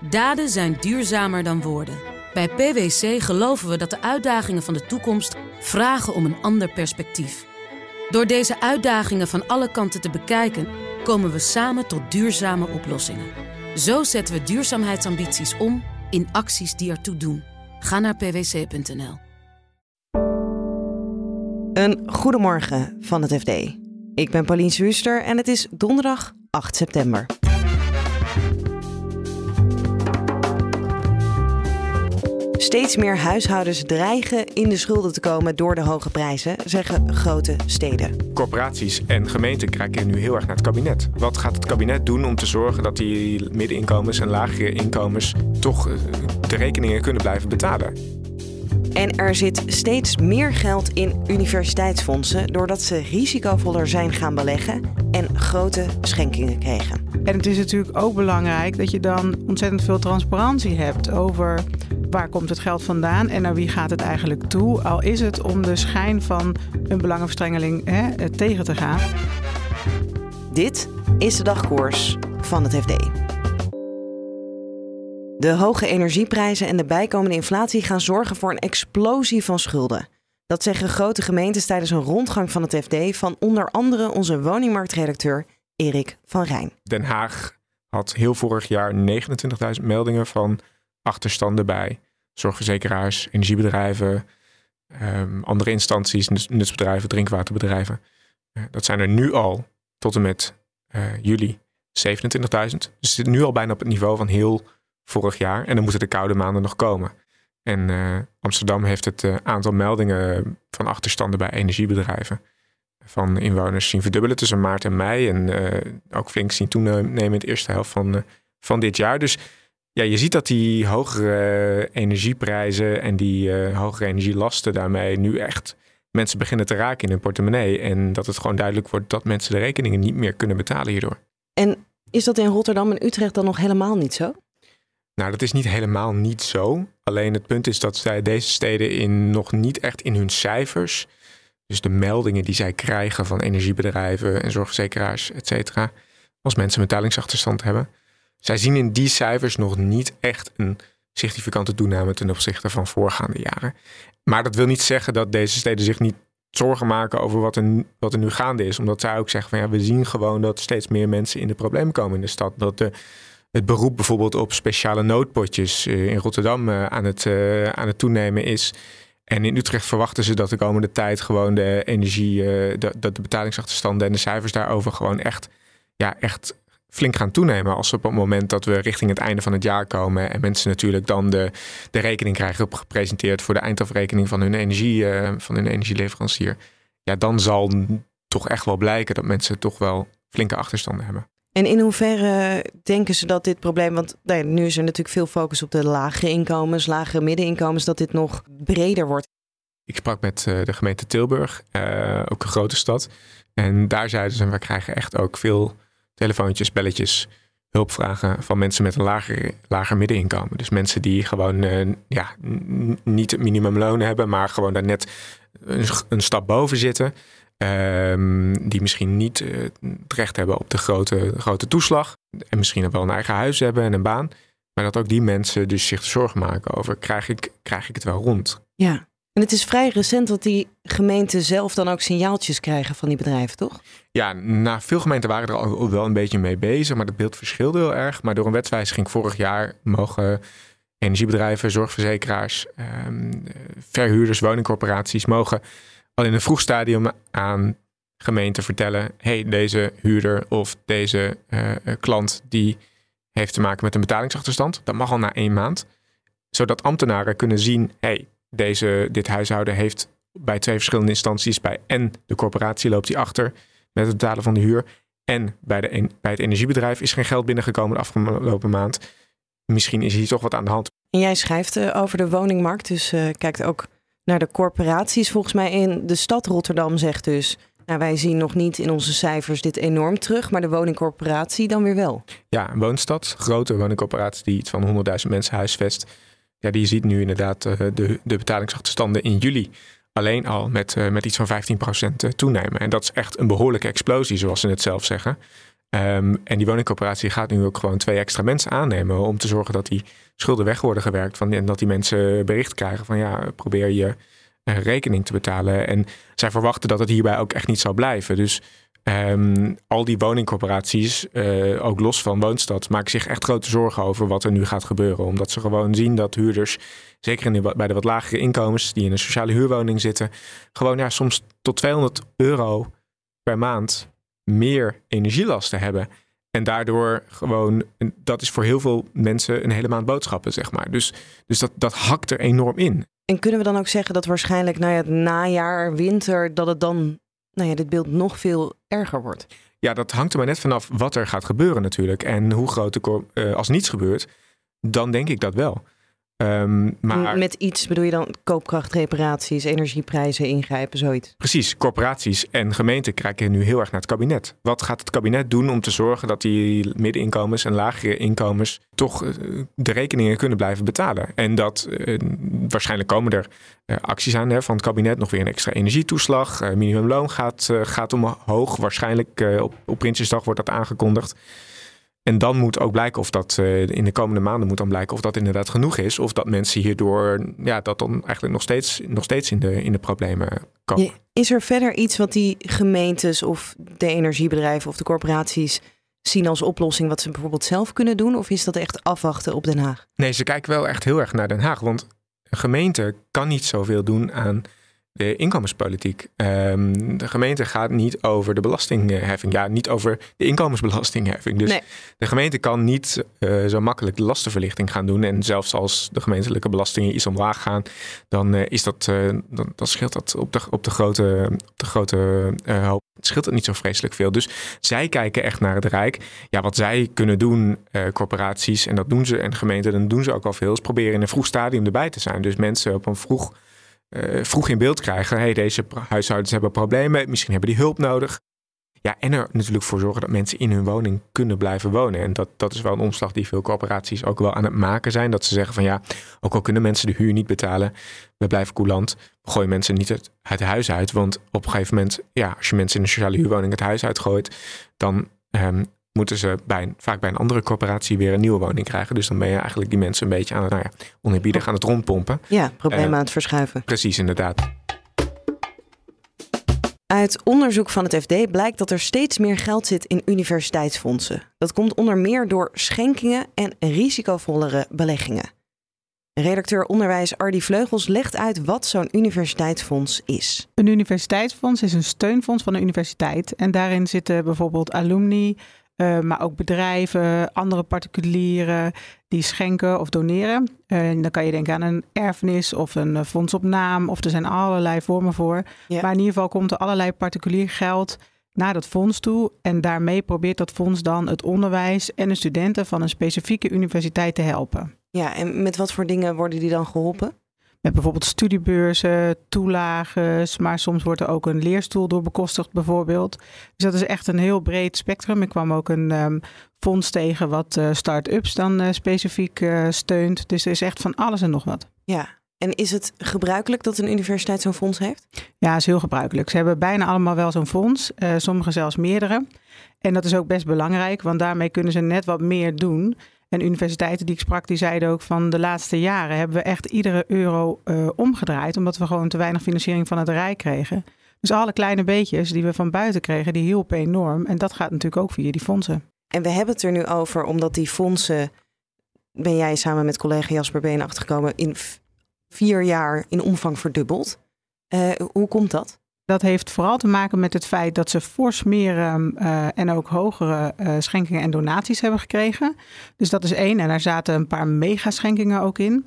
Daden zijn duurzamer dan woorden. Bij PwC geloven we dat de uitdagingen van de toekomst vragen om een ander perspectief. Door deze uitdagingen van alle kanten te bekijken, komen we samen tot duurzame oplossingen. Zo zetten we duurzaamheidsambities om in acties die ertoe doen. Ga naar pwc.nl. Een goedemorgen van het FD. Ik ben Paulien Zwuster en het is donderdag 8 september. Steeds meer huishoudens dreigen in de schulden te komen door de hoge prijzen, zeggen grote steden. Corporaties en gemeenten kijken nu heel erg naar het kabinet. Wat gaat het kabinet doen om te zorgen dat die middeninkomens en lagere inkomens toch eh, de rekeningen kunnen blijven betalen? En er zit steeds meer geld in universiteitsfondsen doordat ze risicovoller zijn gaan beleggen en grote schenkingen kregen. En het is natuurlijk ook belangrijk dat je dan ontzettend veel transparantie hebt over waar komt het geld vandaan en naar wie gaat het eigenlijk toe. Al is het om de schijn van een belangenverstrengeling hè, tegen te gaan. Dit is de dagkoers van het FD. De hoge energieprijzen en de bijkomende inflatie gaan zorgen voor een explosie van schulden. Dat zeggen grote gemeentes tijdens een rondgang van het FD van onder andere onze woningmarktredacteur Erik van Rijn. Den Haag had heel vorig jaar 29.000 meldingen van achterstanden bij zorgverzekeraars, energiebedrijven, um, andere instanties, nutsbedrijven, drinkwaterbedrijven. Uh, dat zijn er nu al tot en met uh, juli 27.000. Dus zit nu al bijna op het niveau van heel vorig jaar. En dan moeten de koude maanden nog komen. En uh, Amsterdam heeft het aantal meldingen van achterstanden bij energiebedrijven van inwoners zien verdubbelen tussen maart en mei. En ook flink zien toenemen in de eerste helft van, van dit jaar. Dus ja, je ziet dat die hogere energieprijzen en die uh, hogere energielasten daarmee nu echt mensen beginnen te raken in hun portemonnee. En dat het gewoon duidelijk wordt dat mensen de rekeningen niet meer kunnen betalen hierdoor. En is dat in Rotterdam en Utrecht dan nog helemaal niet zo? Nou, dat is niet helemaal niet zo. Alleen het punt is dat zij deze steden in, nog niet echt in hun cijfers, dus de meldingen die zij krijgen van energiebedrijven en zorgverzekeraars, et cetera, als mensen betalingsachterstand hebben, zij zien in die cijfers nog niet echt een significante toename ten opzichte van voorgaande jaren. Maar dat wil niet zeggen dat deze steden zich niet zorgen maken over wat er, wat er nu gaande is. Omdat zij ook zeggen van ja, we zien gewoon dat steeds meer mensen in de problemen komen in de stad. Dat de, het beroep bijvoorbeeld op speciale noodpotjes eh, in Rotterdam eh, aan het, uh, aan het toenemen is. En in Utrecht verwachten ze dat de komende tijd gewoon de energie, dat de, de betalingsachterstanden en de cijfers daarover gewoon echt, ja, echt flink gaan toenemen als op het moment dat we richting het einde van het jaar komen en mensen natuurlijk dan de, de rekening krijgen gepresenteerd voor de eindafrekening van hun energie, uh, van hun energieleverancier. Ja, dan zal toch echt wel blijken dat mensen toch wel flinke achterstanden hebben. En in hoeverre denken ze dat dit probleem, want nou nu is er natuurlijk veel focus op de lagere inkomens, lagere middeninkomens, dat dit nog breder wordt? Ik sprak met uh, de gemeente Tilburg, uh, ook een grote stad. En daar zeiden ze, we krijgen echt ook veel telefoontjes, belletjes, hulpvragen van mensen met een lager, lager middeninkomen. Dus mensen die gewoon uh, ja, niet het minimumloon hebben, maar gewoon daar net een, een stap boven zitten. Um, die misschien niet uh, recht hebben op de grote, grote toeslag. En misschien wel een eigen huis hebben en een baan. Maar dat ook die mensen dus zich zorgen maken over, krijg ik, krijg ik het wel rond? Ja, en het is vrij recent dat die gemeenten zelf dan ook signaaltjes krijgen van die bedrijven, toch? Ja, nou, veel gemeenten waren er al wel een beetje mee bezig, maar dat beeld verschilde heel erg. Maar door een wetswijziging vorig jaar mogen energiebedrijven, zorgverzekeraars, ehm, verhuurders, woningcorporaties mogen al in een vroeg stadium aan gemeenten vertellen: hey, deze huurder of deze uh, klant die heeft te maken met een betalingsachterstand. Dat mag al na één maand, zodat ambtenaren kunnen zien: hey, deze, dit huishouden heeft bij twee verschillende instanties, bij en de corporatie loopt die achter met het betalen van de huur. En bij, de, bij het energiebedrijf is geen geld binnengekomen de afgelopen maand. Misschien is hier toch wat aan de hand. En jij schrijft uh, over de woningmarkt, dus uh, kijkt ook naar de corporaties. Volgens mij in de stad Rotterdam zegt dus, nou, wij zien nog niet in onze cijfers dit enorm terug, maar de woningcorporatie dan weer wel. Ja, een woonstad, grote woningcorporatie die iets van 100.000 mensen huisvest ja, die ziet nu inderdaad uh, de, de betalingsachterstanden in juli alleen al met, uh, met iets van 15% toenemen. En dat is echt een behoorlijke explosie, zoals ze het zelf zeggen. Ehm, en die woningcoöperatie gaat nu ook gewoon twee extra mensen aannemen om te zorgen dat die schulden weg worden gewerkt. Van, en dat die mensen bericht krijgen van ja, probeer je rekening te betalen. En zij verwachten dat het hierbij ook echt niet zal blijven. Dus um, al die woningcorporaties, uh, ook los van Woonstad, maken zich echt grote zorgen over wat er nu gaat gebeuren. Omdat ze gewoon zien dat huurders, zeker in de, bij de wat lagere inkomens die in een sociale huurwoning zitten, gewoon ja, soms tot 200 euro per maand meer energielasten hebben. En daardoor gewoon, dat is voor heel veel mensen een hele maand boodschappen, zeg maar. Dus, dus dat, dat hakt er enorm in. En kunnen we dan ook zeggen dat waarschijnlijk na nou het najaar, winter, dat het dan, nou ja, dit beeld nog veel erger wordt? Ja, dat hangt er maar net vanaf wat er gaat gebeuren natuurlijk. En hoe groot de, uh, als niets gebeurt, dan denk ik dat wel. Um, maar... Met iets bedoel je dan koopkrachtreparaties, energieprijzen ingrijpen, zoiets? Precies, corporaties en gemeenten kijken nu heel erg naar het kabinet. Wat gaat het kabinet doen om te zorgen dat die middeninkomens en lagere inkomens toch uh, de rekeningen kunnen blijven betalen? En dat uh, waarschijnlijk komen er uh, acties aan hè, van het kabinet, nog weer een extra energietoeslag, minimumloon gaat, gaat omhoog. Waarschijnlijk op, op Prinsjesdag wordt dat aangekondigd. En dan moet ook blijken of dat uh, in de komende maanden moet dan blijken of dat inderdaad genoeg is. Of dat mensen hierdoor ja, dat dan eigenlijk nog steeds, nog steeds in, de, in de problemen komen. Is er verder iets wat die gemeentes of de energiebedrijven of de corporaties zien als oplossing wat ze bijvoorbeeld zelf kunnen doen? Of is dat echt afwachten op Den Haag? Nee, ze kijken wel echt heel erg naar Den Haag. Want een gemeente kan niet zoveel doen aan de inkomenspolitiek. Um, de gemeente gaat niet over de belastingheffing. Ja, niet over de inkomensbelastingheffing. Dus de gemeente kan niet uh, zo makkelijk de lastenverlichting gaan doen. En zelfs als de gemeentelijke belastingen iets omlaag gaan, dan uh, is dat, uh, dan, dan, scheelt dat op de, op de grote, op de grote hoop. Scheelt het niet zo vreselijk veel. Dus zij kijken echt naar het Rijk. Ja, wat zij kunnen doen, corporaties, en dat doen ze, en gemeenten, dan doen ze ook al veel, is proberen in een vroeg stadium erbij te zijn. Dus mensen op een vroeg uh, vroeg in beeld krijgen. Hey, deze huishoudens hebben problemen, misschien hebben die hulp nodig. Ja, en er natuurlijk voor zorgen dat mensen in hun woning kunnen blijven wonen. En dat, dat is wel een omslag die veel corporaties ook wel aan het maken zijn. Dat ze zeggen van ja, ook al kunnen mensen de huur niet betalen, we blijven coulant. We gooien mensen niet het, huis uit. Want op een gegeven moment, ja, als je mensen in een sociale huurwoning het huis uitgooit, dan um, moeten ze bij vaak bij een andere corporatie weer een nieuwe woning krijgen. Dus dan ben je eigenlijk die mensen een beetje aan het, nou ja, oneerbiedig aan het rondpompen. Ja, problemen uh, aan het verschuiven. Precies, inderdaad. Uit onderzoek van het FD blijkt dat er steeds meer geld zit in universiteitsfondsen. Dat komt onder meer door schenkingen en risicovollere beleggingen. Redacteur onderwijs Ardi Vleugels legt uit wat zo'n universiteitsfonds is. Een universiteitsfonds is een steunfonds van een universiteit. En daarin zitten bijvoorbeeld alumni, uh, maar ook bedrijven, andere particulieren die schenken of doneren. Uh, dan kan je denken aan een erfenis of een eh, fonds op naam. Of er zijn allerlei vormen voor. Ja. Maar in ieder geval komt er allerlei particulier geld naar dat fonds toe. En daarmee probeert dat fonds dan het onderwijs en de studenten van een specifieke universiteit te helpen. Ja, en met wat voor dingen worden die dan geholpen? Met bijvoorbeeld studiebeurzen, toelages, maar soms wordt er ook een leerstoel door bekostigd bijvoorbeeld. Dus dat is echt een heel breed spectrum. Ik kwam ook een um, fonds tegen wat uh, start-ups dan uh, specifiek uh, steunt. Dus er is echt van alles en nog wat. Ja, en is het gebruikelijk dat een universiteit zo'n fonds heeft? Ja, is heel gebruikelijk. Ze hebben bijna allemaal wel zo'n fonds, sommigen zelfs meerdere. En dat is ook best belangrijk, want daarmee kunnen ze net wat meer doen. En universiteiten die ik sprak, die zeiden ook van de laatste jaren hebben we echt iedere euro uh, omgedraaid. Omdat we gewoon te weinig financiering van het Rijk kregen. Dus alle kleine beetjes die we van buiten kregen, die hielpen enorm. En dat gaat natuurlijk ook via die fondsen. En we hebben het er nu over omdat die fondsen, ben jij samen met collega Jasper Been achtergekomen, in vier jaar in omvang verdubbeld. Uh, hoe komt dat? Dat heeft vooral te maken met het feit dat ze fors meer uh, en ook hogere uh, schenkingen en donaties hebben gekregen. Dus dat is één. En daar zaten een paar megaschenkingen ook in.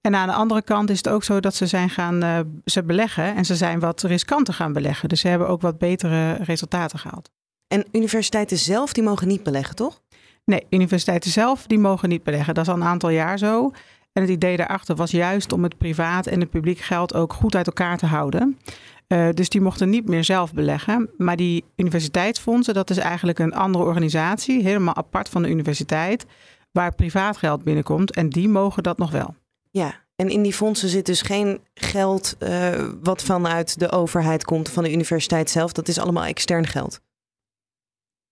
En aan de andere kant is het ook zo dat ze zijn gaan uh, ze beleggen en ze zijn wat riskanter gaan beleggen. Dus ze hebben ook wat betere resultaten gehaald. En universiteiten zelf, die mogen niet beleggen, toch? Nee, universiteiten zelf, die mogen niet beleggen. Dat is al een aantal jaar zo. En het idee daarachter was juist om het privaat en het publiek geld ook goed uit elkaar te houden. Uh, dus die mochten niet meer zelf beleggen. Maar die universiteitsfondsen, dat is eigenlijk een andere organisatie, helemaal apart van de universiteit, waar privaat geld binnenkomt. En die mogen dat nog wel. Ja, en in die fondsen zit dus geen geld uh, wat vanuit de overheid komt, van de universiteit zelf. Dat is allemaal extern geld.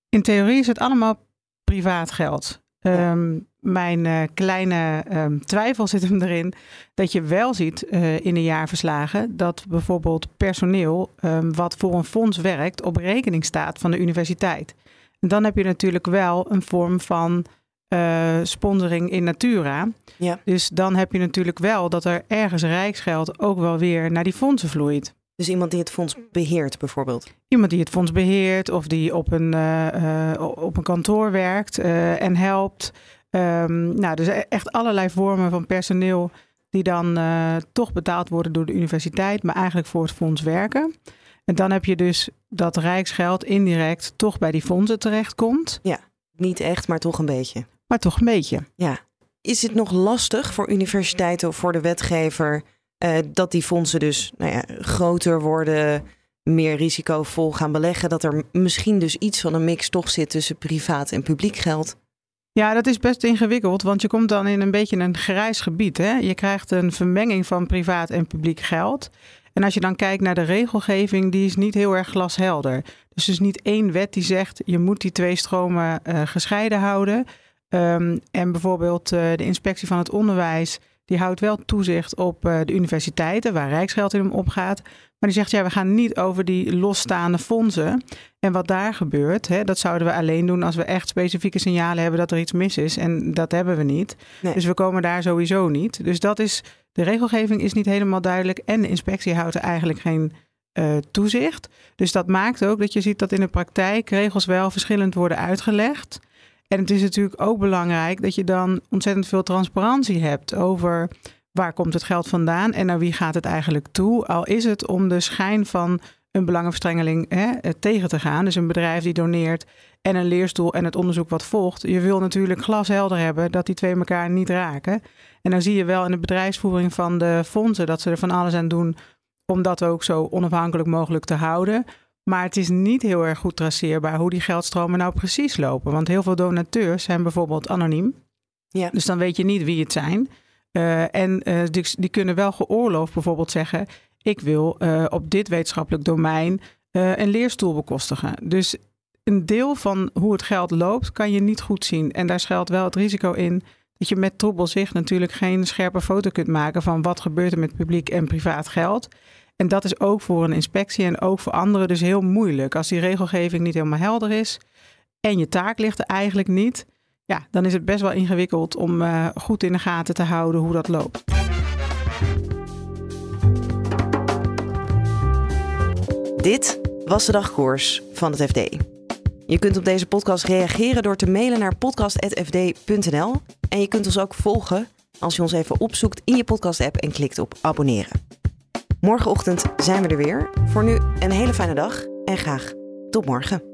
In theorie is het allemaal privaat geld. Ehm, mijn uh, kleine um, twijfel zit hem erin dat je wel ziet uh, in de jaarverslagen dat bijvoorbeeld personeel um, wat voor een fonds werkt op rekening staat van de universiteit. En dan heb je natuurlijk wel een vorm van uh, sponsoring in natura. Ja. Dus dan heb je natuurlijk wel dat er ergens rijksgeld ook wel weer naar die fondsen vloeit. Dus iemand die het fonds beheert, bijvoorbeeld? Iemand die het fonds beheert of die op een, uh, op een kantoor werkt uh, en helpt. Um, nou, dus e-, echt allerlei vormen van personeel die dan toch betaald worden door de universiteit, maar eigenlijk voor het fonds werken. En dan heb je dus dat rijksgeld indirect toch bij die fondsen terechtkomt. Ja, niet echt, maar toch een beetje. Maar toch een beetje. Ja. Is het nog lastig voor universiteiten of voor de wetgever uh, dat die fondsen dus nou ja, groter worden, meer risicovol gaan beleggen? Dat er misschien dus iets van een mix toch zit tussen privaat en publiek geld? Ja, dat is best ingewikkeld, want je komt dan in een beetje een grijs gebied. Hè? Je krijgt een vermenging van privaat en publiek geld. En als je dan kijkt naar de regelgeving, die is niet heel erg glashelder. Dus er is niet één wet die zegt je moet die twee stromen uh, gescheiden houden. Um, en bijvoorbeeld uh, de inspectie van het onderwijs, die houdt wel toezicht op uh, de universiteiten, waar rijksgeld in opgaat. Maar die zegt, ja, we gaan niet over die losstaande fondsen. En wat daar gebeurt, hè, dat zouden we alleen doen als we echt specifieke signalen hebben dat er iets mis is. En dat hebben we niet. Nee. Dus we komen daar sowieso niet. Dus dat is, de regelgeving is niet helemaal duidelijk. En de inspectie houdt er eigenlijk geen uh, toezicht. Dus dat maakt ook dat je ziet dat in de praktijk regels wel verschillend worden uitgelegd. En het is natuurlijk ook belangrijk dat je dan ontzettend veel transparantie hebt over waar komt het geld vandaan en naar wie gaat het eigenlijk toe. Al is het om de schijn van een belangenverstrengeling hè, eh, tegen te gaan. Dus een bedrijf die doneert en een leerstoel en het onderzoek wat volgt. Je wil natuurlijk glashelder hebben dat die twee elkaar niet raken. En dan zie je wel in de bedrijfsvoering van de fondsen dat ze er van alles aan doen om dat ook zo onafhankelijk mogelijk te houden. Maar het is niet heel erg goed traceerbaar hoe die geldstromen nou precies lopen. Want heel veel donateurs zijn bijvoorbeeld anoniem. Ja. Dus dan weet je niet wie het zijn. Uh, en uh, die, die, kunnen wel geoorloofd bijvoorbeeld zeggen: Ik wil uh, op dit wetenschappelijk domein een leerstoel bekostigen. Dus een deel van hoe het geld loopt kan je niet goed zien. En daar schuilt wel het risico in dat je met troebel zicht natuurlijk geen scherpe foto kunt maken van wat gebeurt er met publiek en privaat geld. En dat is ook voor een inspectie en ook voor anderen dus heel moeilijk. Als die regelgeving niet helemaal helder is en je taak ligt er eigenlijk niet, ja, dan is het best wel ingewikkeld om uh, goed in de gaten te houden hoe dat loopt. Dit was de dagkoers van het FD. Je kunt op deze podcast reageren door te mailen naar podcast.fd.nl. En je kunt ons ook volgen als je ons even opzoekt in je podcast-app en klikt op abonneren. Morgenochtend zijn we er weer. Voor nu een hele fijne dag en graag tot morgen.